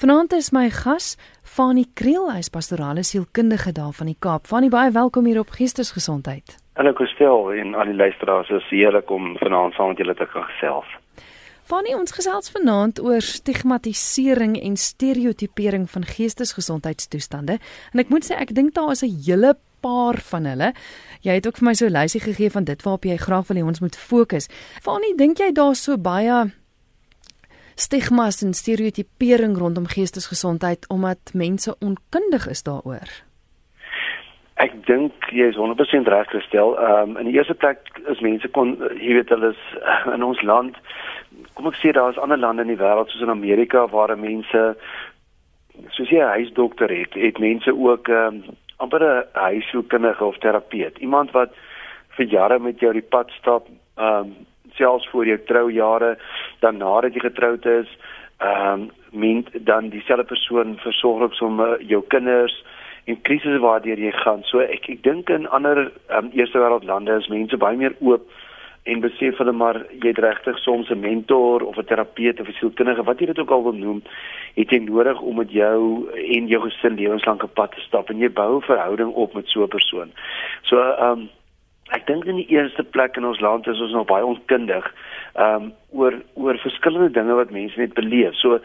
Vanaand is my gas Fanie Kriel, hy's pastorale sielkundige daar van die Kaap. Fanie, baie welkom hier op Geestesgesondheid. Hallo Christel en al die luisteraars, is heerlik om vanaand saam met julle te kan gesels. Fanie, ons gesels vanaand oor stigmatisering en stereotipering van geestesgesondheidstoestande. En ek moet sê ek dink daar is 'n hele paar van hulle. Jy het ook vir my so 'n lysie gegee van dit waarop jy graag wil hê ons moet fokus. Fanie, dink jy daar so baie stigmas en stereotipering rondom geestesgesondheid omdat mense onkundig is daaroor? Ek dink jy is 100% reg gestel. Ehm um, in die eerste plek is mense kon jy weet hulle is in ons land kom ek sê daar is ander lande in die wêreld soos in Amerika waar mense soos jy 'n huisdokter het, het mense ook ehm um, amper 'n huishoudkundige of terapeut. Iemand wat vir jare met jou die pad stap ehm um, selfs voor jou troujare, dan nadat jy getroud is, ehm um, mens dan dieselfde persoon versorg ook sommer jou kinders en krisisse waardeur jy gaan. So ek ek dink in ander um, eerste wêreld lande is mense baie meer oop en besef hulle maar jy het regtig soms 'n mentor of 'n terapeut of 'n sielkundige wat jy dit ook al wil noem, het jy nodig om met jou en jou gesin lewenslange pad te stap en jy bou 'n verhouding op met so 'n persoon. So ehm um, Ek dink in die eerste plek in ons land is ons nog baie onkundig um oor oor verskillende dinge wat mense net beleef. So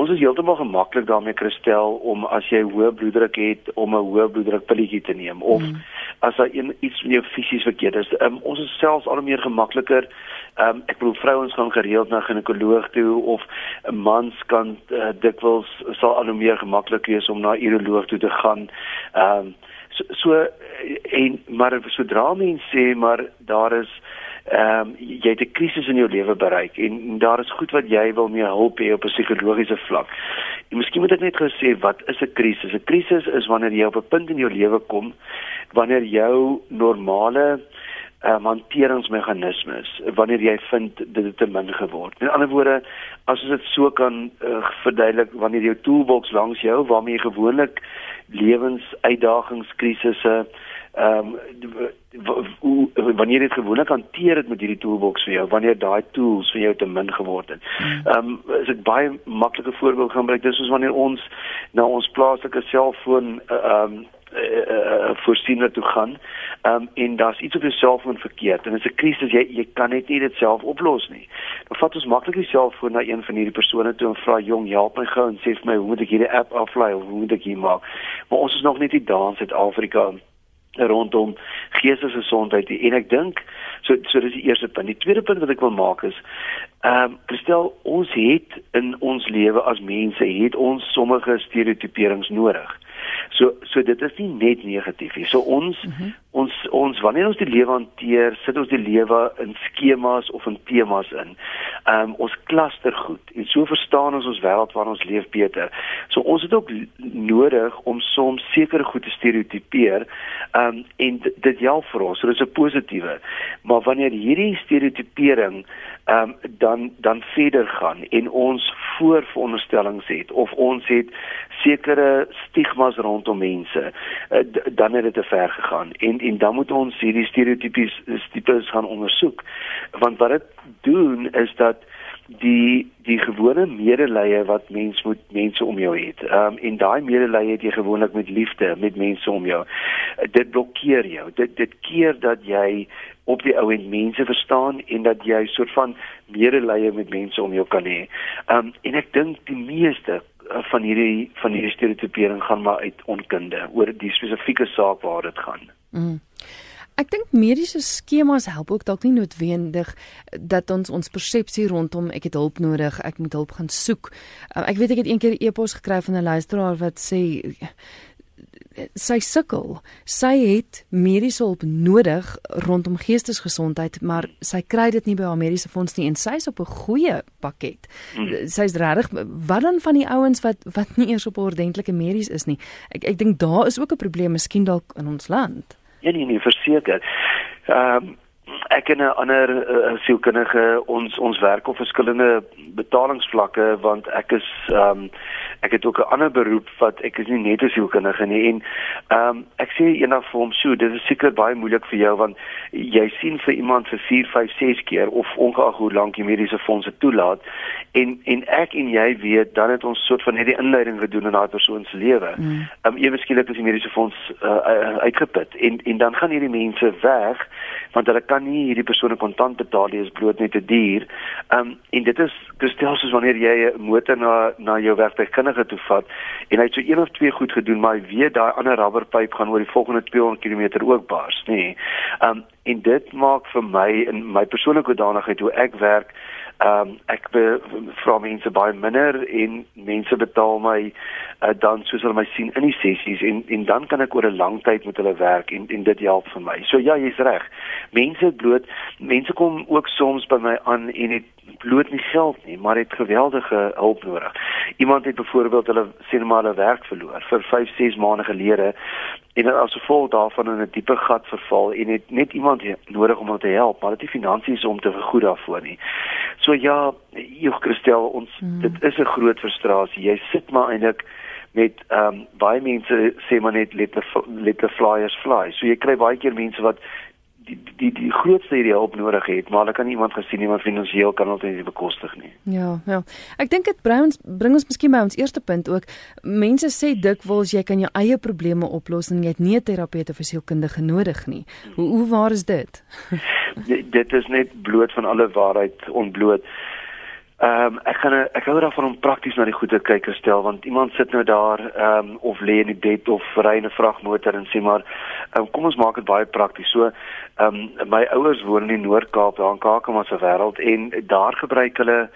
ons is heeltemal gemaklik daarmee kristel om as jy hoë bloeddruk het om 'n hoë bloeddruk pilletjie te neem of mm. as daar een, iets met jou fisies verkeerd is. Um ons is selfs al meer gemakliker. Um ek bedoel vrouens gaan gereeld na ginekoloog toe of 'n mans kan uh, dikwels sal al meer gemaklik wees om na uroloog toe te gaan. Um so, so en maar sodra mense sê maar daar is ehm um, jy het 'n krisis in jou lewe bereik en, daar is goed wat jy wil mee help hê op 'n psigologiese vlak. En miskien moet ek net gesê wat is 'n krisis? 'n Krisis is wanneer jy op 'n punt in jou lewe kom wanneer jou normale um, hanteringsmeganismes wanneer jy vind dit het te min geword. In ander woorde, as ons dit so kan uh, verduidelik wanneer jou toolbox langs jou waarmee jy gewoonlik lewensuitdagings, krisisse ehm um, wanneer jy dit gewoonlik hanteer het met hierdie toolbox vir jou, wanneer daai tools vir jou te min geword het. Ehm um, as ek baie maklike voorbeeld gaan gebruik, dis soos wanneer ons na ons plaaslike selfoon ehm um, uh, uh, voorsiener toe gaan. Ehm um, en daar's iets op jou selfoon verkeerd en dit is 'n krisis jy jy kan net nie dit self oplos nie. Dan vat ons maklik die selfoon na een van hierdie persone toe en vra jong, help my gou en sê vir my hoe moet ek hierdie app aflaai of hoe moet ek hier maak? Maar ons is nog net nie daar in Suid-Afrika rondom geestesgesondheid en ek dink so so dis die eerste punt. Die tweede punt wat ek wil maak is ehm um, stel ons het in ons lewe as mense het ons sommige stereotiperings nodig. So so dit is nie net negatief nie. So ons mm -hmm. ons ons wanneer ons die lewe hanteer, sit ons die lewe in skemas of in temas in. Ehm um, ons klaster goed en so verstaan ons ons wêreld waarin ons leef beter. So ons het ook nodig om soms sekere goed te stereotipeer. Ehm um, en dit help vir ons. So dis 'n positiewe. Maar wanneer hierdie stereotipering um, dan dan verder gaan en ons voorveronderstellings het of ons het sekere stigmas rondom mense uh, dan het dit te ver gegaan. En en dan moet ons hierdie stereotypies tipes gaan ondersoek. Want wat dit doen is dat die die gewone medelee wat mens moet mense om jou het. Ehm um, en daai medelee het jy gewoonlik met liefde met mense om jou. Dit blokkeer jou. Dit dit keer dat jy op die ou end mense verstaan en dat jy soort van medelee met mense om jou kan hê. Ehm um, en ek dink die meeste eh, van hierdie van hierdie stereotipering gaan maar uit onkunde oor die spesifieke saak waar dit gaan. Mm. Ek dink mediese skemas help ook dalk nie noodwendig dat ons ons persepsie rondom ek het hulp nodig, ek moet hulp gaan soek. Uh, ek weet ek het eendag 'n e-pos gekry van 'n luisteraar wat sê sy sukkel. Sy het mediese hulp nodig rondom geestesgesondheid, maar sy kry dit nie by haar mediese fonds nie en sy is op 'n goeie pakket. Hmm. Sy's regtig wat dan van die ouens wat wat nie eers op 'n ordentlike medies is nie. Ek ek dink daar is ook 'n probleem miskien dalk in ons land. Ja nee, nee verseker. Ehm um, ek en 'n ander uh, sielkundige ons ons werk op verskillende betalingsvlakke want ek is ehm um, ek het ook 'n ander beroep wat ek is nie net 'n sielkundige nie en ehm um, ek sê eendag vir hom, "Sjoe, dit is seker baie moeilik vir jou want jy sien vir iemand vir 4, 5, 6 keer of ongeag hoe lank die mediese fondse toelaat en en ek en jy weet dan het ons soort van net die inleiding gedoen in daai persoon se lewe. Mm. Ehm mm. um, ewe skielik is die mediese fonds uh, uitgeput en en dan gaan hierdie mense weg want hulle kan nie hierdie persone kontant betaal nie, is bloot net te duur. Ehm um, en dit is gestel soos wanneer jy 'n motor na na jou werktuigkundige toe vat en hy het so een of twee goed gedoen, maar hy weet daai ander rubberpyp gaan oor die volgende 200 km ook bars, nê. Nee. Um, en dit maak vir my in my persoonlike danigheid hoe ek werk Ehm um, ek vra mense baie minder en mense betaal my uh, dan soos hulle my sien in die sessies en en dan kan ek oor 'n lang tyd met hulle werk en en dit help vir my. So ja, jy's reg. Mense bloot mense kom ook soms by my aan en het bloot nie geld nie, maar het geweldige hulp nodig. Iemand het byvoorbeeld hulle sien maar hulle werk verloor vir 5, 6 maande gelede en as gevolg daarvan in 'n diepe gat verval en het net iemand nodig om hulle te help, maar dit is finansies om te vergoed daarvoor nie. So ja, jy Christel, ons hmm. dit is 'n groot frustrasie. Jy sit maar eintlik met ehm um, baie mense sê maar net let the, let the flyers fly. So jy kry baie keer mense wat die die die grootste hierdie hulp nodig het, maar hulle kan nie iemand gesien iemand finansiëel kan hulle nie bekostig nie. Ja, ja. Ek dink dit bring ons bring ons miskien by ons eerste punt ook. Mense sê dikwels jy kan jou eie probleme oplos en jy het nie 'n terapeut of 'n sielkundige nodig nie. Hoe hoe waar is dit? dit is net bloot van alle waarheid ontbloot. Ehm um, ek gaan ek hou daarvan om prakties na die goeie kyk te stel want iemand sit nou daar ehm um, of lê in die bed of ry 'n vragmotor en sê maar um, kom ons maak dit baie prakties. So ehm um, my ouers woon in die Noord-Kaap daar in Kakamas se wêreld en daar gebruik hulle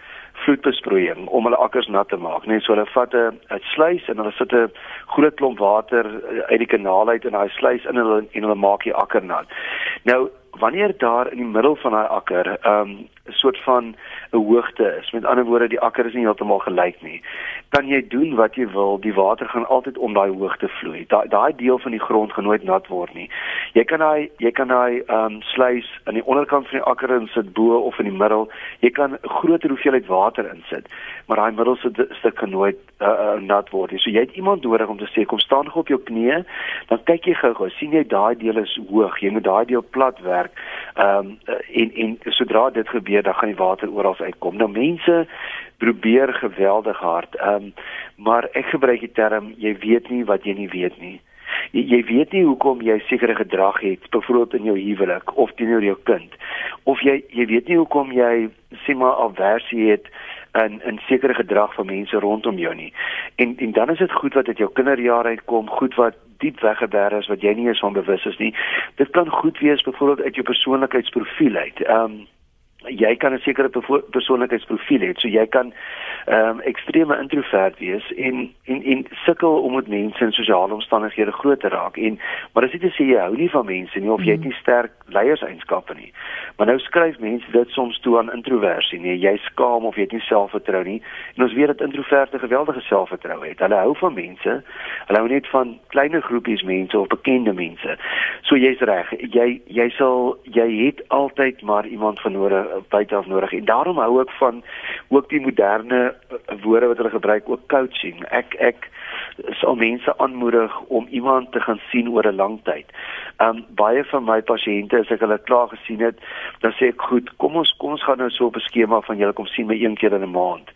vloedbesproeiing om hulle akkers nat te maak. Net so hulle vat 'n sluys en hulle sit 'n groot klomp water uit die kanaal uit in daai sluys in hulle en hulle maak die akker nat. Nou wanneer daar in die middel van daai akker ehm, 'n soort van 'n hoogte is. Met ander woorde, die akker is nie heeltemal gelyk nie. Kan jy doen wat jy wil, die water gaan altyd om daai hoogte vloei. Daai daai deel van die grond gaan nooit nat word nie. Jy kan daai jy kan daai ehm um, sluys aan die onderkant van die akker insit bo of in die middel. Jy kan 'n groter hoeveelheid water insit, maar daai middelste stuk kan nooit uh, uh, nat word nie. So jy het iemand nodig om te sê kom staan gou op jou knieë, dan kyk jy gou-gou, sien jy daai deel is hoog. Jy moet daai deel plat werk. Ehm um, en en sodra dit gebeur, dan gaan die water oral uitkom. Nou mense probeer geweldig hard. Ehm um, maar ek gebruik die term jy weet nie wat jy nie weet nie. Jy, jy weet nie hoekom jy sekere gedrag het, byvoorbeeld in jou huwelik of teenoor jou kind. Of jy jy weet nie hoekom jy sê maar aversie het in in sekere gedrag van mense rondom jou nie. En en dan is dit goed wat uit jou kinderjare uitkom, goed wat diep weggeberg is wat jy nie eens van bewus is nie. Dit kan goed wees byvoorbeeld uit jou persoonlikheidsprofiel uit. Ehm um, jy kan 'n sekere persoonlikheidsprofiel hê. So jy kan ehm um, ekstreme introvert wees en en en sukkel om met mense in sosiale omstandighede groot te raak. En maar as jy dit sê jy hou nie van mense nie of jy het nie sterk leierseienskappe nie. Maar nou skryf mense dit soms toe aan introversie, nee, jy skaam of jy het nie selfvertroue nie. En ons weet dat introverte geweldige selfvertroue het. Hulle hou van mense. Hulle hou net van kleiner groepies mense of bekende mense. So jy's reg. Jy jy sal jy het altyd maar iemand van nodig buite af nodig en daarom hou ek van ook die moderne eh, woorde wat hulle gebruik ook coaching. Ek ek sal mense aanmoedig om iemand te gaan sien oor 'n lang tyd. Um baie van my pasiënte as ek hulle klaar gesien het, dan sê ek goed, kom ons kom ons gaan nou so op 'n skema van julle kom sien my een keer in 'n maand.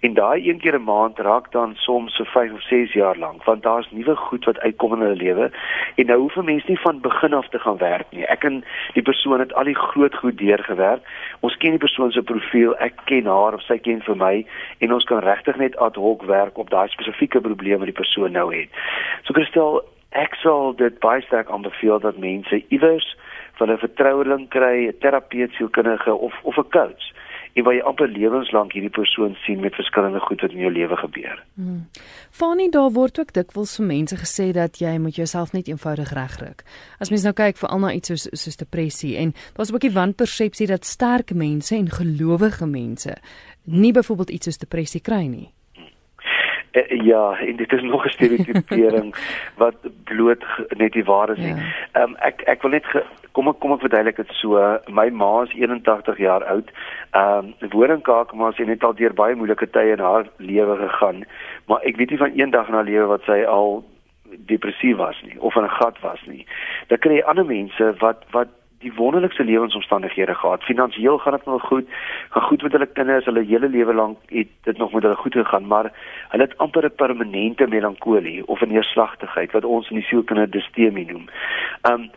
En daai een keer 'n maand raak dan soms so 5 of 6 jaar lank, want daar's nuwe goed wat uitkom in hulle lewe. En nou hoef 'n mens nie van begin af te gaan werk nie. Ek en die persoon het al die groot goed deurgewerk. Ons ken die persoon se profiel, ek ken haar of sy ken vir my en ons kan regtig net ad hoc werk op daai spesifieke probleem wat die persoon nou het. So Christel, ek sal dit baie sterk aanbeveel dat mense iewers van 'n vertroueling kry, 'n terapeut, sielkundige of of 'n coach en waar jy amper lewenslank hierdie persoon sien met verskillende goed wat in jou lewe gebeur. Hmm. Fanie, daar word ook dikwels vir mense gesê dat jy moet jouself net eenvoudig regryk. As mens nou kyk vir al na iets soos soos depressie en daar's ook die wanpersepsie dat sterk mense en gelowige mense nie byvoorbeeld iets soos depressie kry nie. Uh, ja, en dit is nog 'n stereotipering wat bloot net die waar is nie. Ja. Ehm um, ek ek wil net ge, kom ek kom ek verduidelik dit so. My ma is 81 jaar oud. Ehm um, woonkaak maar sy het net al deur baie moeilike tye in haar lewe gegaan, maar ek weet nie van eendag in haar lewe wat sy al depressief was nie of in 'n gat was nie. Dan kry jy ander mense wat wat die wonderlikste lewensomstandighede gehad. Finansiëel gaan dit nog goed. Gaan goed met hulle kinders, hulle hele lewe lank het dit nog met hulle goed gegaan, maar hulle het amper 'n permanente melankolie of 'n neerslagtigheid wat ons in die sielkunde distemie noem. Um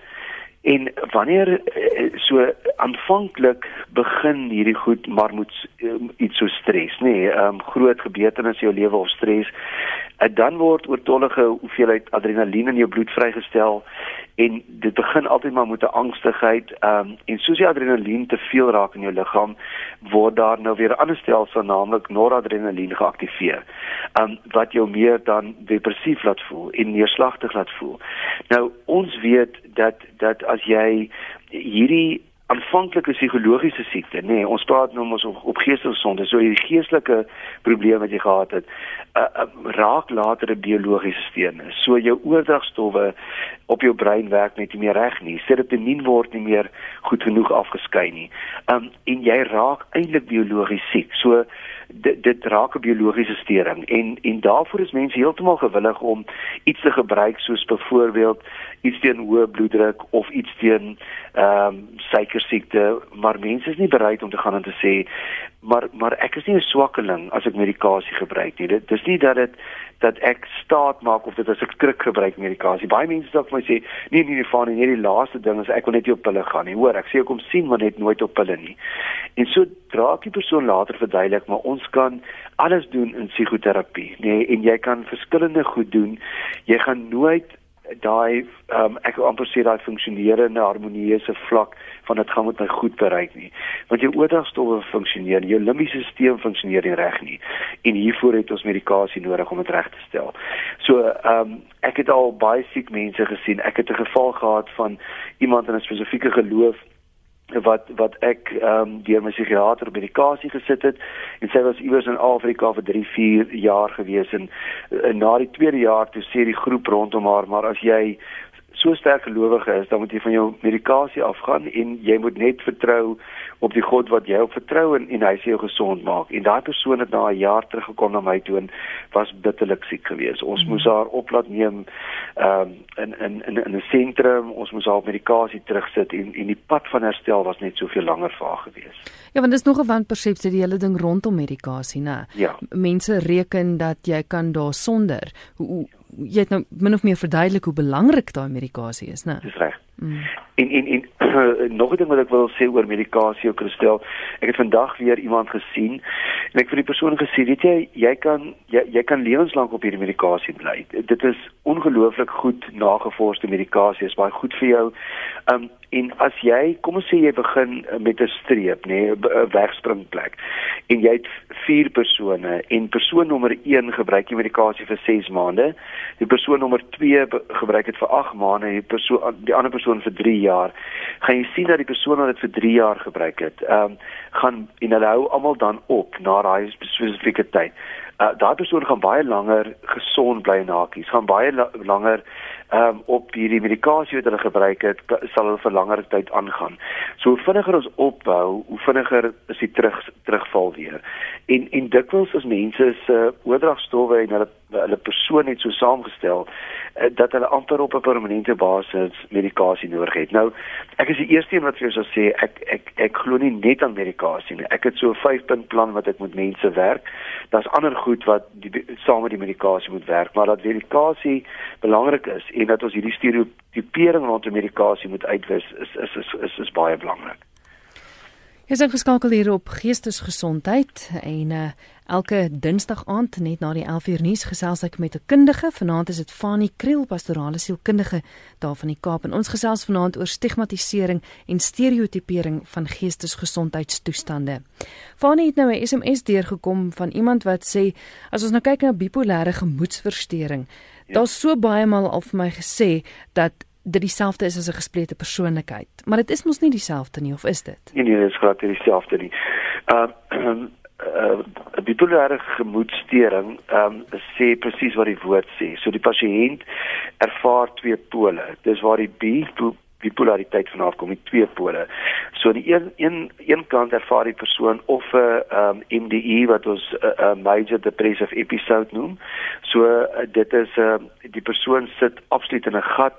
en wanneer eh, so aanvanklik begin hierdie goed maar moet um, iets so stres, nê, nee, um groot gebeurtenisse in jou lewe of stres, dan word oortollige hoeveelheid adrenalien in jou bloed vrygestel en dit begin altyd maar met 'n angstigheid um, en soos die adrenalien te veel raak in jou liggaam word daar nou weer 'n ander stelsel naamlik noradrenalien geaktiveer. Um, wat jou meer dan depressief laat voel en neerslagtig laat voel. Nou ons weet dat dat as jy hierdie aanvanklike psigologiese siekte, nê, nee, ons praat nou mos op, op geestesgesondheid, so hierdie geestelike probleem wat jy gehad het, uh, uh, raak later 'n biologiese stene. So jou oordragstowwe op jou brein werk net nie meer reg nie. Serotonien word nie meer goed genoeg afgeskei nie. Um en jy raak eintlik biologies siek. So dit dit raak 'n biologiese stering en en daarvoor is mense heeltemal gewillig om iets te gebruik soos byvoorbeeld iets teen hoë bloeddruk of iets teen ehm um, suikersiekte maar mense is nie bereid om te gaan en te sê maar maar ek is nie 'n swakkeling as ek medikasie gebruik nie. Dit dis nie dat dit dat ek staat maak of dit as ek skrik gebruik medikasie. Baie mense sê vir my sê nee nee nee van nee die laaste ding is ek wil net jou pille gaan nie. Hoor ek sê ek kom sien maar net nooit op pille nie. En so dra ek die persoon later verduidelik maar ons kan alles doen in psigoterapie nê nee, en jy kan verskillende goed doen. Jy gaan nooit daai um, ek wil amper sê daai funksionerende harmonieuse vlak van dit gaan met my goed bereik nie. Want jou oordragstowwe funksioneer jou limbiese stelsel funksioneer nie reg nie. En hiervoor het ons medikasie nodig om dit reg te stel. So ehm um, ek het al baie siek mense gesien. Ek het 'n geval gehad van iemand in 'n spesifieke geloof wat wat ek ehm um, deur my psigiater op medikasie gesit het en sy was iewers in Afrika vir 3, 4 jaar gewees en, en na die tweede jaar toe sê die groep rondom haar maar as jy so sterk gelowige is, dan moet jy van jou medikasie afgaan en jy moet net vertrou op die God wat jy op vertrou en, en hy sê jou gesond maak. En daai persoon het na 'n jaar teruggekom na my toe en was bitterlik siek geweest. Ons mm. moes haar op laat neem ehm um, in in in in 'n sentrum. Ons moes haar op medikasie terugsit en en die pad van herstel was net soveel langer vir haar geweest. Ja, want dis nog 'n wanpersepsie die hele ding rondom medikasie, né? Ja. Mense reken dat jy kan daar sonder. Hoe jy het nou min of meer verduidelik hoe belangrik daai medikasie is, né? Dis reg. Mm. En en en nog 'n ding wat ek wil sê oor medikasie ook Christel. Ek het vandag weer iemand gesien en ek vir die persoon gesê, weet jy, jy kan jy, jy kan lewenslank op hierdie medikasie bly. Dit is ongelooflik goed nagevorsde medikasie. Is baie goed vir jou. Um en as jy, kom ons sê jy begin met 'n streep, nê, nee, 'n wegspringplek. En jy het 4 persone en persoon nommer 1 gebruik die medikasie vir 6 maande. Die persoon nommer 2 gebruik dit vir 8 maande en die persoon die ander persoon vir 3 jaar gaan jy sien dat die persoon wat dit vir 3 jaar gebruik het, ehm um, gaan en hulle hou almal dan op na daai spesifieke tyd. Uh, daai persoon gaan baie langer gesond bly en hakies, gaan baie la langer um, op hierdie medikasie wat hulle gebruik het, sal hulle vir langer tyd aangaan. So hoe vinniger ons opbou, hoe vinniger is die terug terugval weer. En en dikwels is mense se uh, oordragstowwe en hulle hulle persoon net so saamgestel uh, dat hulle amper op 'n permanente basis medikasie nodig het. Nou, ek is die eerste een wat vir jou sal sê ek ek ek glo nie net aan medikasie nie. Ek het so 'n 5-punt plan wat ek met mense werk. Daar's ander goed wat die, saam met die medikasie moet werk, maar dat medikasie belangrik is en dat ons hierdie stereotipering rondom medikasie moet uitwis is is is is, is baie belangrik. Jy is geskakel hier op Geestesgesondheid en uh, elke Dinsdag aand net na die 11uur nuus gesels ek met 'n kundige. Vanaand is dit Fanie Kriel, pastorale sielkundige daar van die Kaap en ons gesels vanaand oor stigmatisering en stereotipering van geestesgesondheidstoestande. Fanie het nou 'n SMS deurgekom van iemand wat sê as ons nou kyk na bipolêre gemoedsversteuring, ja. daar's so baie maal al vir my gesê dat dit dieselfde is as 'n gesplete persoonlikheid. Maar dit is mos nie dieselfde nie of is dit? Nee nee, dit is glad nie dieselfde nie. Ehm uh, uh, bipolêre gemoedstoring ehm um, sê presies wat die woord sê. So die pasiënt ervaar twee pole. Dis waar die bipolariteit vanaf kom, die twee pole. So aan die een een een kant ervaar die persoon of 'n uh, um, MDE wat ons 'n uh, uh, major depressive episode noem. So uh, dit is 'n uh, die persoon sit absoluut in 'n gat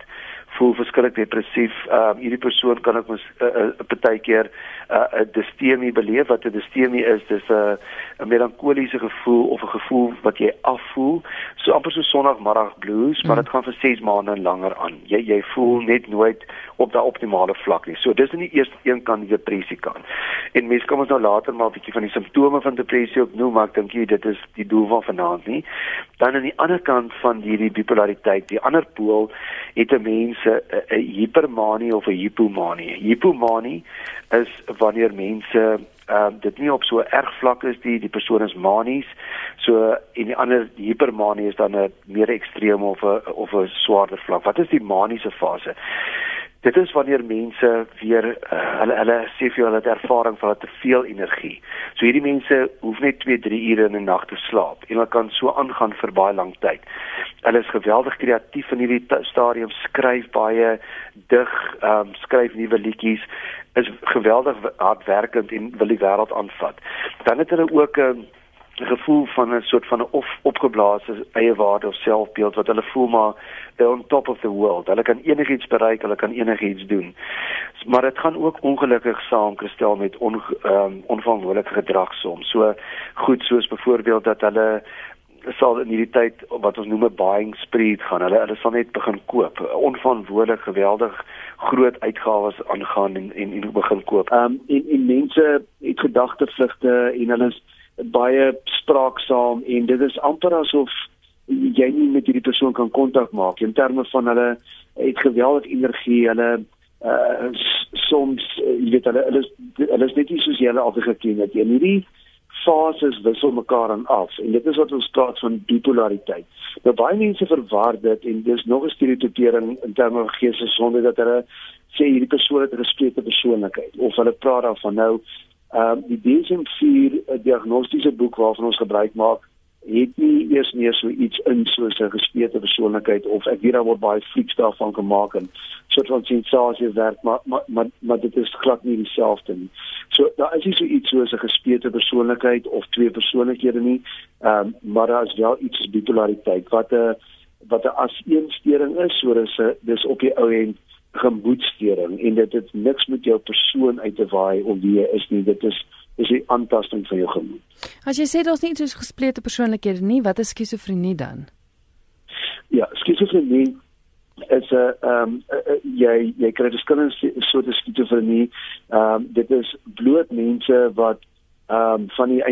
voel verskriklik depressief. Ehm um, hierdie persoon kan ook mos 'n uh, uh, partykeer 'n uh, 'n distemie beleef wat 'n distemie is. Dis 'n uh, 'n melankoliese gevoel of 'n gevoel wat jy afvoel. So amper so sonoggmiddag blues, maar dit mm. gaan vir 6 maande en langer aan. Jy jy voel net nooit op daai optimale vlak nie. So dis in die eerste een kan die depressie kan. En mense kom ons nou later maar 'n bietjie van die simptome van depressie ook noem, maar ek dink jy dit is die doel van vanaand nie. Dan aan die ander kant van hierdie bipolariteit, die ander pool het 'n mens 'n hipermanie of 'n hipomanie. Hipomanie is wanneer mense ehm uh, dit nie op so erg vlak is die die persoon is manies. So en die ander die hipermanie is dan 'n meer ekstreem of 'n of 'n swaarder vlak. Wat is die maniese fase? Dit is wanneer mense weer uh, hulle hulle sê vir hulle het ervaring van te veel energie. So hierdie mense hoef net 2, 3 ure in 'n nag te slaap en hulle kan so aangaan vir baie lank tyd. Hulle is geweldig kreatief in hierdie stadium, skryf baie dig, ehm um, skryf nuwe liedjies, is geweldig hardwerkend en wil die wêreld aanvat. Dan het hulle ook 'n uh, 'n gevoel van 'n soort van 'n of opgeblaasde eie waarde of selfbeeld wat hulle voel maar they're on top of the world. Hulle kan enigiets bereik, hulle kan enigiets doen. Maar dit gaan ook ongelukkig saam kristel met on, um, onverantwoordelike gedrag soms. So goed soos byvoorbeeld dat hulle sal in hierdie tyd wat ons noem 'n buying spree gaan. Hulle hulle sal net begin koop. Onverantwoordelik geweldig groot uitgawes aangaan en en, en begin koop. Ehm um, en, en mense het gedagtevlugte en hulle is baie spraaksaam en dit is amper asof jy nie met hierdie persoon kan kontak maak in terme van hulle het geweldige energie hulle uh, soms uh, jy weet hulle hulle is, hulle is net nie soos jy hulle altyd geken het en hierdie fases wissel mekaar aan af en dit is wat ons praat van bipolariteit. Nou baie mense verwar dit en dis nog 'n stereotipering in terme van geestesonde dat hulle sê hierdie persoon het 'n gesplete persoonlikheid of hulle praat daarvan nou Ehm uh, die DSM-4 uh, diagnostiese boek waarvan ons gebruik maak, het nie eers meer so iets in soos 'n gespeelde persoonlikheid of ek weet daar word baie flieks daarvan gemaak en soort van sensasie werk, maar maar maar, maar dit is glad nie dieselfde nie. So daar is nie so iets soos 'n gespeelde persoonlikheid of twee persoonlikhede nie. Ehm um, maar daar is wel iets bipolariteit wat 'n wat 'n aseenstering is, so dis 'n dis op die ou end gemoedstoring en dit het niks met jou persoon uit te waai of wie jy is nie dit is is 'n aantasting van jou gemoed. As jy sê daar's nie so gesplete persoonlikhede nie, wat is skizofrenie dan? Ja, skizofrenie is 'n ehm um, jy jy kry verskillende soorte skizofrenie. Ehm um, dit is bloot mense wat ehm um, van die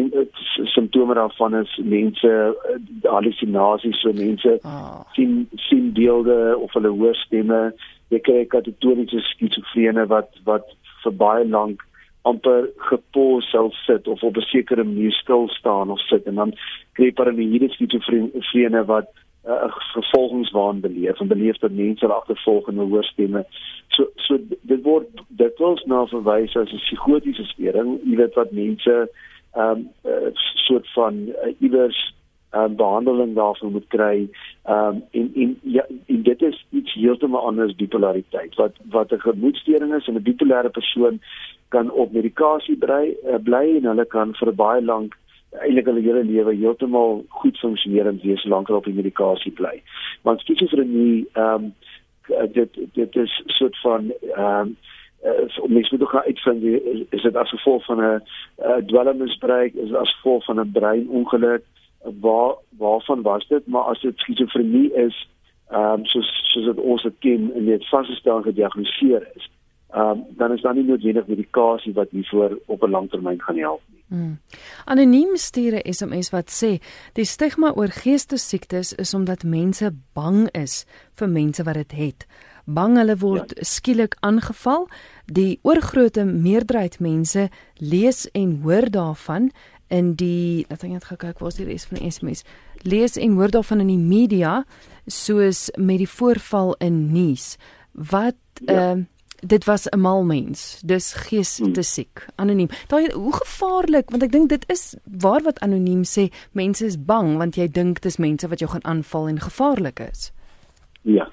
simptome daarvan is mense uh, hallusinasies, so mense oh. sien sien beelde of hulle hoor stemme jy kry katatoniese skizofrene wat wat vir baie lank amper gepos sal sit of op 'n sekere manier stil staan of sit en dan kry jy paranoïde skizofrene wat 'n uh, vervolgingswaan beleef en beleef dat mense agtervolg en hoor stemme. So so dit word dit word na verwys as 'n psigotiese stering, jy weet wat mense ehm um, uh, soort van uh, iewers um, behandeling daarvoor moet kry. Ehm um, en en ja en dit is iets heeltemal anders bipolariteit. Wat wat 'n gemoedstoring is en 'n bipolêre persoon kan op medikasie bly uh, bly en hulle kan vir baie lank eintlik hulle hele lewe heeltemal goed funksioneer en wees solank hulle op die medikasie bly. Want skizofrenie ehm um, dit dit is soort van ehm um, uh, om mens moet ook uitvind is dit as gevolg van 'n uh, dwelmmisbruik is dit as gevolg van 'n breinongeluk waar waarvan was dit maar as dit skizofrenie is ehm um, soos soos dit ons dit ken en dit vasgestel gediagnoseer is ehm um, dan is daar nie noodwendig medikasie wat hiervoor op 'n langtermyn gaan help nie. Hmm. Anoniem stuur 'n mens wat sê die stigma oor geestesiektes is omdat mense bang is vir mense wat dit het. Bang hulle word ja. skielik aangeval. Die oorgrootste meerderheid mense lees en hoor daarvan in die laat ek net gou kyk waar is die res van die SMS lees en hoor daarvan in die media soos met die voorval in nuus wat ja. uh, dit was 'n mal mens. Dis gees hmm. te siek, anoniem. Daai hoe gevaarlik want ek dink dit is waar wat anoniem sê mense is bang want jy dink dis mense wat jou gaan aanval en gevaarlik is. Ja.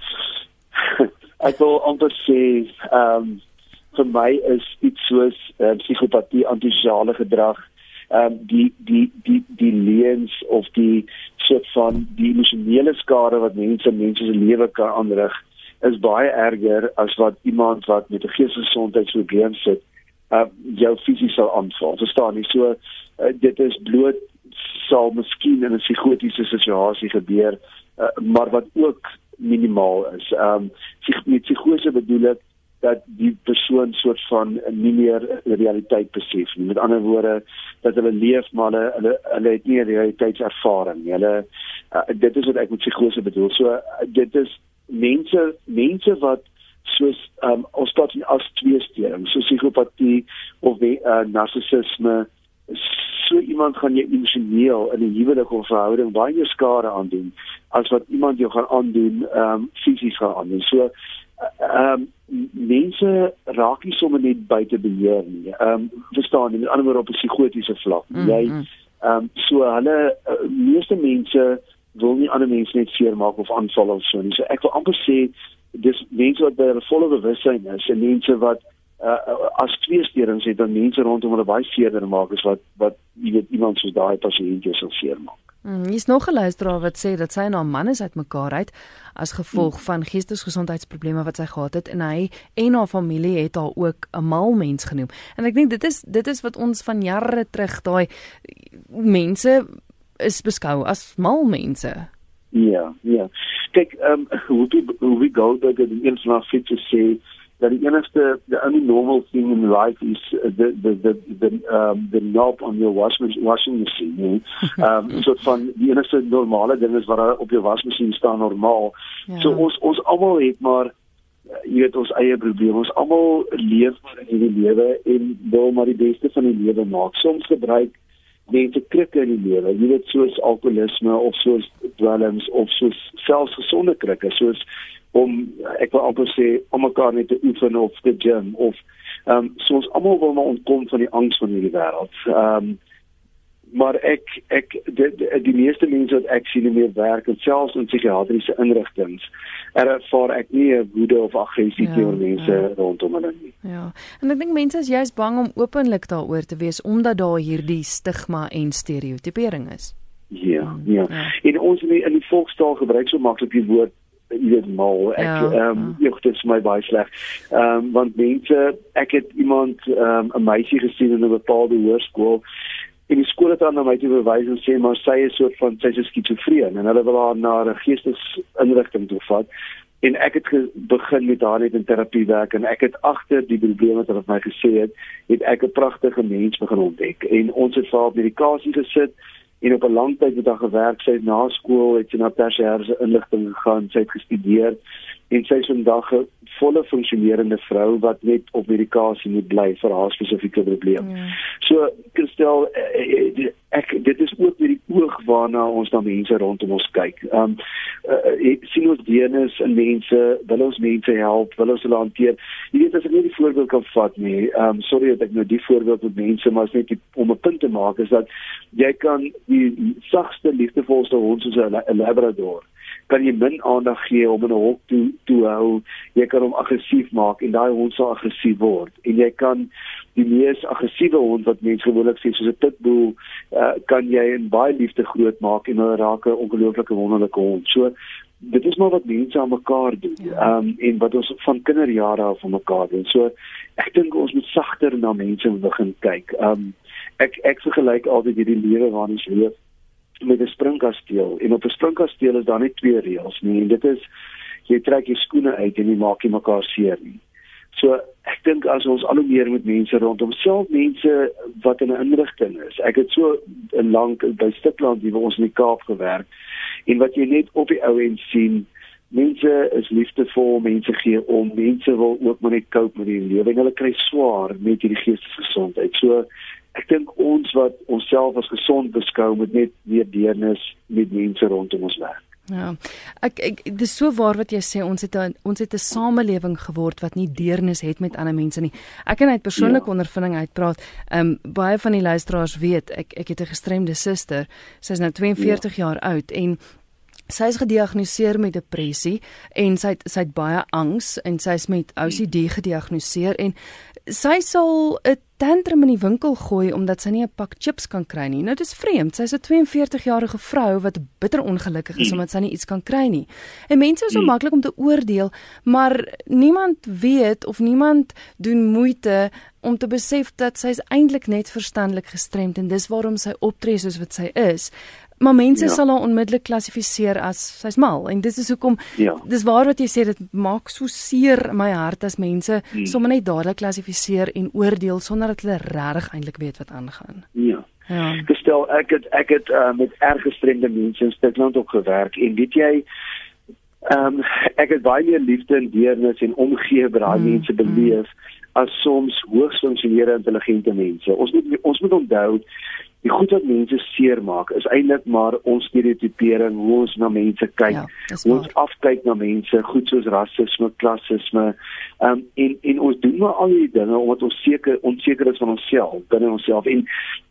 ek wil amper sê ehm um, vir my is iets soos uh, psigopatie, antisosiale gedrag, ehm um, die die die die leuns of die soort van die emosionele skade wat mense mense se lewe kan aanrig is baie erger as wat iemand wat met 'n geestesgesondheidsprobleem sit, uh jou fisies sal aanval. Verstaan jy? So uh, dit is bloot sal miskien in 'n psigotiese situasie gebeur, uh, maar wat ook minimaal is. Um met psigose bedoel ek dat die persoon soort van nie meer realiteit besef nie. Met ander woorde dat hulle leef maar hulle hulle, hulle het nie realiteitservaring nie. Hulle uh, dit is wat ek met psigose bedoel. So uh, dit is mense mense wat soos um, ons praat van as twee stering, so psigopatie of uh, narcissisme so iemand gaan jy emosioneel in 'n huwelik of verhouding baie skade aandoen as wat iemand jou gaan aandoen ehm um, fisies gaan aandoen. So ehm um, mense raak nie sommer net buite beheer nie. Ehm um, verstaan jy, met ander woorde op 'n psigotiese vlak. Mm, jy mm. ehm um, so hulle uh, meeste mense wil nie ander mense net seermaak of aanval of so nie. So ek wil amper sê dis mense wat by 'n volle bewussyn is en mense wat uh, as twee sterings het dan mense rondom hulle baie seerder maak as wat wat jy weet iemand soos daai pasiënt jou sou seermaak. Mm, is nog 'n luisteraar wat sê dat sy en haar man is uitmekaar uit as gevolg mm. van geestesgesondheidsprobleme wat sy gehad het en hy en haar familie het haar ook 'n mal mens genoem. En ek dink dit is dit is wat ons van jare terug daai mense is beskou as mal mense. Ja, ja. Kyk, ehm um, hoe die hoe we go dat die een van ons fiets sê dat die enigste the only normal thing in life is the the the the um the knob on your washing washing machine. Ehm um, so van die enigste normale ding is wat op jou wasmasjien staan normaal. Ja. So ons ons almal het maar jy weet ons eie probleme. Ons almal leef maar in hierdie lewe en wil maar die beste van die lewe maak. Soms gebruik mense krikke in die lewe, jy weet soos alkoholisme of soos dwelms of soos selfs gesonde krikke, soos om ek wil amper sê om mekaar net te oefen of te gym of ehm um, soos almal wil maar ontkom van die angs van hierdie wêreld. Ehm um, maar ek ek die, die, die meeste mense wat ek sien meer werk en selfs in psigiatriese instellings ervaar ek nie 'n woede of aggressie ja, teenoor mense ja. rondom hulle nie. Ja. En ek dink mense is juist bang om openlik daaroor te wees omdat daar hierdie stigma en stereotipering is. Ja, ja. ja. En ons in die, in die volkstaal gebruik so maklik die woord jy weet mal ek ja, ehm ja, um, dit is my baie sleg. Ehm um, want mense ek het iemand ehm um, 'n meisie gesien in 'n bepaalde hoërskool en die skool het aan na my toe verwys en sê maar sy is soort van sy is skizofreen en hulle wil haar na 'n geestesinrigting toe vat. En ek het begin met haar net in terapie werk en ek het agter die probleme wat hulle my gesê het het ek 'n pragtige mens begin ontdek. En ons het vir haar medikasie gesit en op 'n lang tyd het haar gewerk. Sy het na skool het sy na tersiêre inligting gegaan sy het gestudeer en sy is vandag 'n volle funksionerende vrou wat net op medikasie moet bly vir haar spesifieke probleem. Ja. So Christel eh, eh, ek dit is ook met die oog waarna ons na mense rondom ons kyk. Um uh, sien ons dienes in mense, wil ons mense help, wil ons hulle hanteer. Jy weet as ek net die voorbeeld kan vat nie. Um sorry dat ek nou die voorbeeld met mense maar net die, om 'n punt te maak is dat jy kan die sagste liefdevolste hond soos 'n labrador kan jy min aandag gee om in 'n hok toe toe hou. Jy kan hom aggressief maak en daai hond sal aggressief word. En jy kan die mees aggressiewe hond wat mense gewoonlik sien soos 'n pitbull, uh, kan jy in baie liefde groot maak en hulle raak 'n ongelooflike wonderlike hond. So dit is maar wat mense aan mekaar doen. Ja. Ehm um, en wat ons van kinderjare af van mekaar doen. So ek dink ons moet sagter na mense begin kyk. Ehm um, ek ek vergelyk altyd hierdie lewe waarin ons leef met 'n springkasteel en op 'n springkasteel is daar net twee reëls nie en dit is jy trek jou skoene uit en jy maak nie mekaar seer nie. So ek dink as ons al hoe meer met mense rondom self mense wat in 'n inrigting is. Ek het so 'n lank by Stikland hier waar ons in die Kaap gewerk en wat jy net op die ou end sien Mense is liefdevol, mense gee om, mense wil ook maar net cope met die lewe. Hulle kry swaar met hierdie geestesgesondheid. So ek dink ons wat onsself as gesond beskou moet net weer deernis met mense rondom ons werk. Ja. Ek ek dis so waar wat jy sê ons het a, ons het 'n samelewing geword wat nie deernis het met ander mense nie. Ek kan uit persoonlike ja. ondervinding uitpraat. Ehm um, baie van die luisteraars weet ek ek het 'n gestremde suster. Sy's nou 42 ja. jaar oud en sy is gediagnoseer met depressie en sy het, sy het baie angs en sy is met OCD gediagnoseer en sy sal 'n tantrum in die winkel gooi omdat sy nie 'n pak chips kan kry nie. Nou dis vreemd. Sy's 'n 42-jarige vrou wat bitter ongelukkig is mm. omdat sy nie iets kan kry nie. En mense is so mm. maklik om te oordeel, maar niemand weet of niemand doen moeite om te besef dat sy eintlik net verstandelik gestremd en dis waarom sy optree soos wat sy is. Maar mense ja. sal haar onmiddellik klassifiseer as sy's mal en dit is hoekom ja. dis waar wat jy sê dit maak so seer my hart as mense hmm. sommer net dadelik klassifiseer en oordeel sonder dat hulle regtig eintlik weet wat aangaan. Ja. Ja. Gestel ek het ek het uh, met erg gestremde mense in Stikland ook gewerk en weet jy ehm um, ek het baie meer liefde en deernis en omgee by daai hmm. mense beleef hmm. as soms hoogs funksionele intelligente mense. Ons moet ons moet onthou die goed wat mense seermaak is eintlik maar ons stereotipering hoe ons na mense kyk. Ja, hoe ons afkyk na mense, goed soos rasisme, klassisme. Ehm um, en en ons doen maar al hierdie dinge omdat ons seker onseker is van onsself, binne onsself. En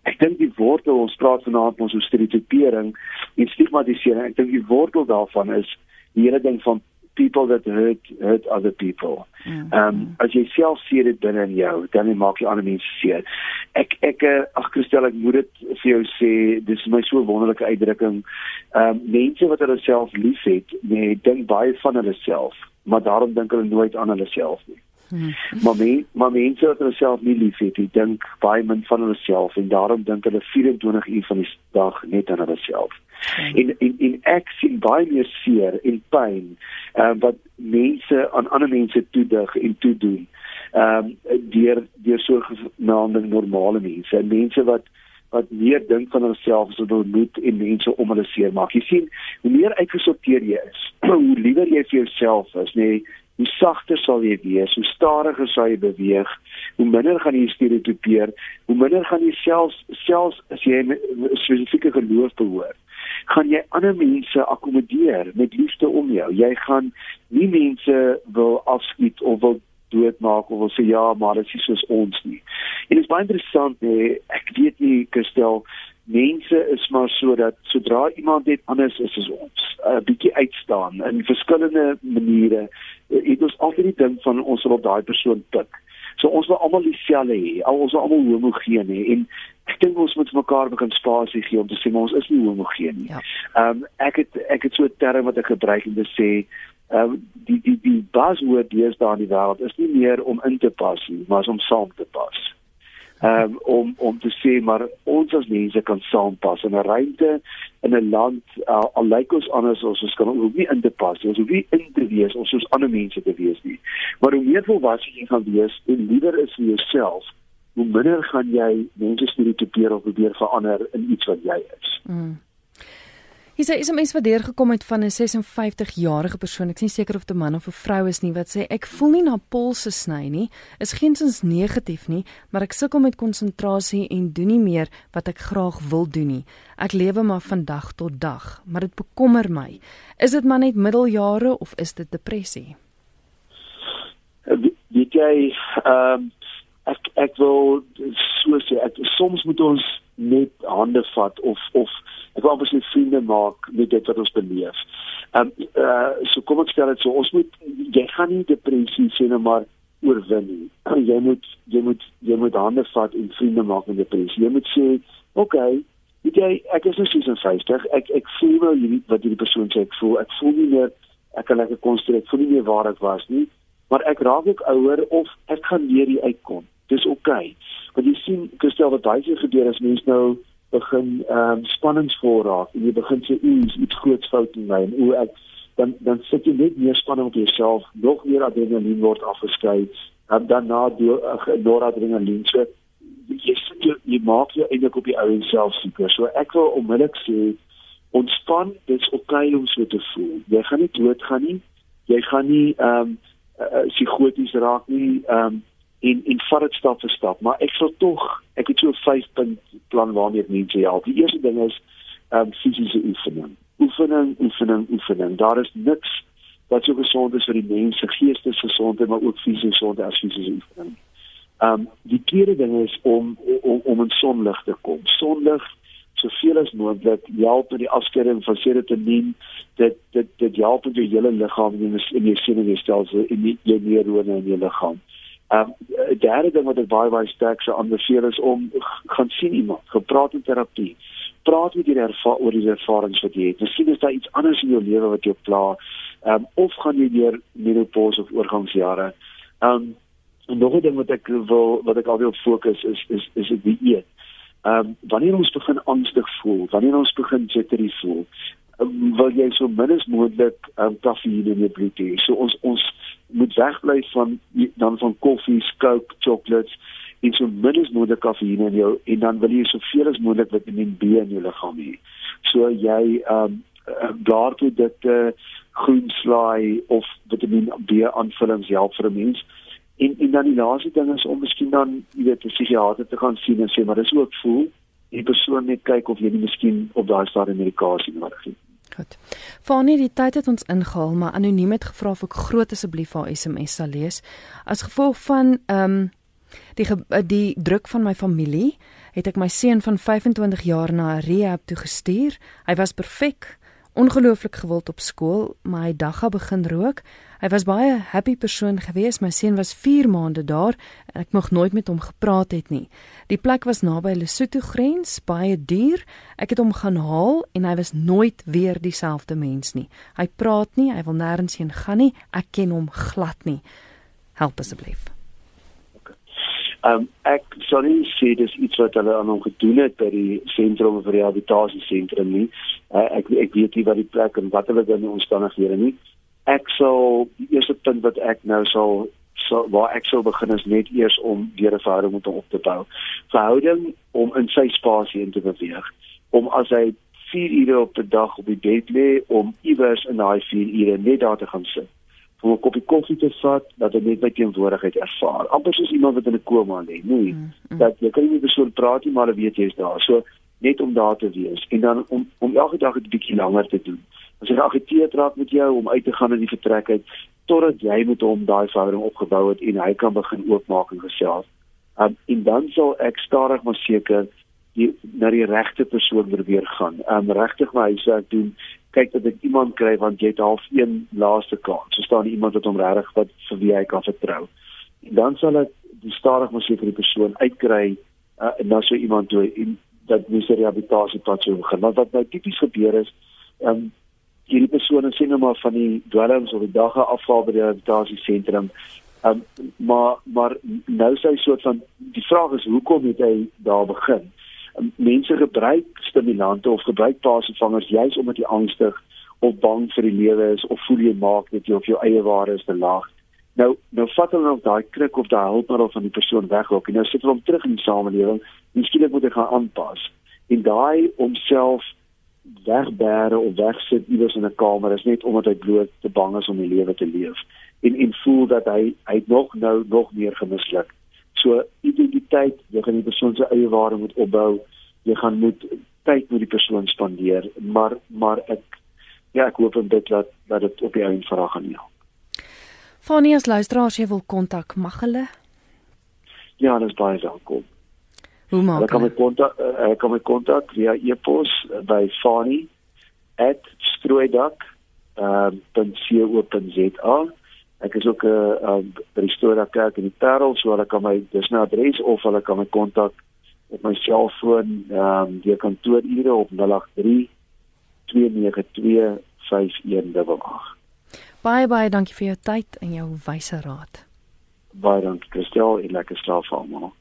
ek dink die wortel ons praat vanaand ons oor stereotipering en stigmatisering. Ek dink die wortel daarvan is die hele ding van people that hurt hurt other people. Ehm mm. um, as jy self seer dit binne in jou, dan maak jy ander mense seer. Ek ek eh, ag Christel, ek moet dit vir jou sê, dis my so wonderlike uitdrukking. Ehm um, mense wat hulle self liefhet, nee, dink baie van hulle self, maar daarom dink hulle nooit aan hulle self nie. Hmm. Maar men, maar mense wat hulle self nie liefhet, dink baie min van hulle self en daarom dink hulle 24 uur van die dag net aan hulle self. Hmm. En en en ek sien baie meer seer en pyn uh, wat mense aan ander mense toedig en toedoen. Ehm um, deur deur so genaamde normale mense, mense wat wat meer dink van hulself as wat hulle moet en mense om hulle seer maak. Jy sien, hoe meer uitgesorteer jy is, hoe liewer jy vir jouself is, nê, nee, hoe sagter sal jy wees, hoe stadiger sal jy beweeg, hoe minder gaan jy stereotipeer, hoe minder gaan jy selfs selfs as jy 'n spesifieke geloof behoort, gaan jy ander mense akkommodeer met liefde om jou. Jy gaan nie mense wil afskiet of wil doodmaak of wil sê ja, maar dit is soos ons nie. En dit is baie interessant, nee, ek weet nie Christel mense is maar sodat sodra iemand net anders is as ons, 'n uh, bietjie uitstaan in verskillende maniere, uh, het ons altyd die ding van ons wil op daai persoon pik. So ons wil almal dieselfde hê, al ons is almal homogeen hê en ek dink ons moet mekaar begin spasie gee om te sê maar ons is nie homogeen nie. Ja. Ehm ja. um, ek het ek het so 'n term wat ek gebruik om te sê ehm um, die die die hier staan in die wêreld is nie meer om in te pas nie, maar om saam te pas um, om om te sê maar ons as mense kan saampas in 'n ruimte in 'n land uh, al lyk ons anders as ons kan ook nie in te pas ons hoef nie in te wees ons soos ander mense te wees nie maar hoe meer volwasse jy gaan wees en liewer is vir jouself hoe minder gaan jy mense stereotipeer of probeer verander in iets wat jy is mm. Hier sê is 'n mens wat deurgekom het van 'n 56-jarige persoon. Ek is nie seker of dit 'n man of 'n vrou is nie wat sê ek voel nie na polse sny nie. Is geensins negatief nie, maar ek sukkel met konsentrasie en doen nie meer wat ek graag wil doen nie. Ek lewe maar van dag tot dag, maar dit bekommer my. Is dit maar net middeljare of is dit depressie? Weet jy, ehm um, ek ek wil so sê, ek, soms moet ons net hande vat of of ek wil amper sê vriende maak met dit wat ons beleef. Ehm um, uh, so kom ek stel dit so ons moet jy gaan nie depressie sê nou maar oorwin nie. Jy moet jy moet jy moet hande vat en vriende maak met depressie. Jy moet sê, "Oké, okay, weet jy, ek is nou 56. Ek ek voel nou hierdie wat hierdie persoon sê ek voel. Ek voel nie meer ek kan lekker konstrueer. Ek voel nie meer waar ek was nie, maar ek raak ook ouer of ek gaan leer hier uitkom. Dis oké. Okay. Want jy sien, Christel, wat baie keer gebeur as mense nou begin ehm um, spanningsvol raak en jy begin sê iets iets groots fout in my. En o ek dan dan sit jy net meer spanning op jouself nog meer adrenalien word afgeskei en dan na deur uh, adrenalien. So jy sit jy, jy maak jou eintlik op die ou en self seker. So ek wil onmiddellik sê ontspan dit's oukei okay om so te voel. Jy gaan nie dood gaan nie. Jy gaan nie ehm um, uh, psigoties raak nie ehm um, en en vat dit stap vir stap. Maar ek sal tog ek het so 'n 5 punt plan waarmee ek mense help die eerste ding is um, fisiese oefening oefening, oefening, oefening. Daar is niks wat so gesond is vir die mens se geestesgesondheid maar ook fisiese gesondheid as fisiese oefening. Um, die tweede ding is om om om in sonlig te kom. Sonlig soveel as moontlik help met die afskeiding van serotonien. Dit dit dit help met jou hele liggaam en in jou senuweestelsel en die jou neurone in jou liggaam. Ehm um, die derde ding wat ek baie baie sterk sou aanbeveel is om gaan sien iemand, gepraat in terapie. Praat met hierdie ervaring oor die ervarings wat jy het. Miskien is daar iets anders in jou lewe wat jou pla. Ehm um, of gaan jy deur menopause of oorgangsjare. Ehm um, en nog 'n ding wat ek wil wat ek altyd op fokus is is is dit die eet. Ehm um, wanneer ons begin angstig voel, wanneer ons begin jittery voel, um, wil jy so min as moontlik ehm um, kafeïne in jou bloed hê. So ons ons moet wegbly van dan van koffie, coke, chocolates en so min as moontlik kafeïne in jou en dan wil jy soveel as moontlik vitamine B in jou liggaam hê. So jy ehm um, daartoe dit eh uh, groenslaai of vitamine B aanvullings help vir 'n mens. En en dan die laaste ding is om miskien dan, jy weet, 'n psigiater te gaan sien en sê maar dis ook voel die persoon net kyk of jy nie miskien op daai stadium medikasie nodig het. Goed. Fanie, die tyd het ons ingehaal, maar anoniem het gevra of ek groot asseblief haar SMS sal lees. As gevolg van ehm um, die die druk van my familie, het ek my seun van 25 jaar na 'n rehab toe gestuur. Hy was perfek, ongelooflik gewild op skool, maar hy dagga begin rook. Hy was baie happy persoon gewees. My seun was 4 maande daar en ek moeg nooit met hom gepraat het nie. Die plek was naby Lesotho grens, baie duur. Ek het hom gaan haal en hy was nooit weer dieselfde mens nie. Hy praat nie, hy wil nêrens heen gaan nie. Ek ken hom glad nie. Help asseblief. Ehm um, ek sorry sê dis iets wat hulle aan hom gedoen het by die sentrum vir rehabilitasie sentrum nie. Uh, ek ek weet nie wat die plek en wat hulle dan omstandighede nie ek sal die eerste punt wat ek nou sal so waar ek sou begin is net eers om weer 'n verhouding met hom op te bou. Verhouding om in sy spasie in te beweeg. Om as hy 4 ure op 'n dag op die bed lê om iewers in daai 4 ure net daar te gaan sit. Om 'n koppie koffie te vat dat hy net by teenwoordigheid ervaar. Amper soos iemand wat in 'n koma lê, nee. Mm, mm. Dat jy kan nie met 'n persoon praat nie, maar jy weet jy's daar. So net om daar te wees en dan om om elke dag 'n bietjie langer te doen. As hy geagiteerd raak met jou om uit te gaan in die vertrek uit totdat jy met hom daai verhouding opgebou het en hy kan begin oopmaak en gesels. Um, en dan sal ek stadig maar seker die na die regte persoon probeer gaan. Um regtig my huiswerk doen. Kyk dat ek iemand kry want jy het half een laaste kans. So staan iemand wat hom regtig wat vir wie hy kan vertrou. En dan sal ek die stadig maar seker die persoon uitkry uh, en dan so iemand toe en dat mens 'n rehabilitasie pad sou begin. Maar wat nou tipies gebeur is, ehm um, hierdie persone sien nou maar van die dwelms of die dagga afval by die rehabilitasie sentrum. Ehm um, maar maar nou sê hy soort van die vraag is hoekom het hy daar begin? Mense gebruik stimulante of gebruik paasvervangers juis omdat jy angstig of bang vir die lewe is of voel jy maak dat jy op jou eie waarde is te laag. Nou nou vat hulle nog daai krik of daai hulpmiddel van die persoon weg ook en nou sit hulle hom terug in die samelewing. Miskien moet hy gaan aanpas. En daai homself wegbêre of wegsit iewers in 'n kamer is net omdat hy bloot te bang is om die lewe te leef en en voel dat hy hy nog nou nog meer gemisluk. So identiteit, jy gaan die persoon se eie waarde moet opbou. Jy gaan moet tyd met die persoon spandeer, maar maar ek ja, ek hoop en bid dat dat dit op die einde verander gaan nie. Fanie as luisteraars jy wil kontak mag hulle? Ja, dis baie welkom. Hoe maak hulle? Kan my kontak uh, kan my kontak via e-pos by fanie@strooidak.co.za. Uh, ek is ook 'n uh, uh, by die Strooidak kerk in die Parel, so hulle kan my dis nou adres of hulle kan my kontak op my selfoon ehm um, die kantoorure op 083 292 5188. Baie baie dankie vir jou tyd en jou wyse raad. Baie dankie Christel en lekker slaap vir almal.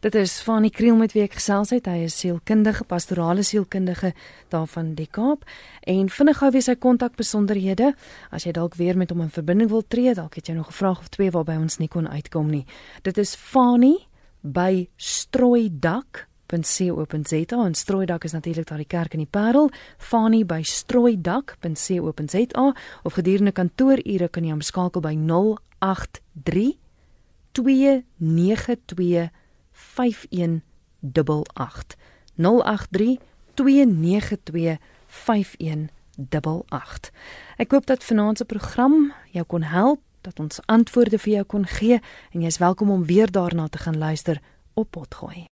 Dit is van die Kriel met wie ek gesels het. Hy is sielkundige, pastorale sielkundige daarvan die Kaap en vinnig gou weer sy kontak besonderhede as jy dalk weer met hom in verbinding wil tree, dalk het jy nog 'n vraag of twee waarby ons nie kon uitkom nie. Dit is Fani by Strooidak strooidak.co.za en strooidak is natuurlik daar die kerk in die Parel fani by strooidak.co.za of gedurende kantoorure kan jy hom skakel by 083 292 5188 083 292 5188 0891104588. Ek hoop dat vanaand se program jou kon help, dat ons antwoorde vir jou kon gee en jy's welkom om weer daarna te gaan luister op Potgooi.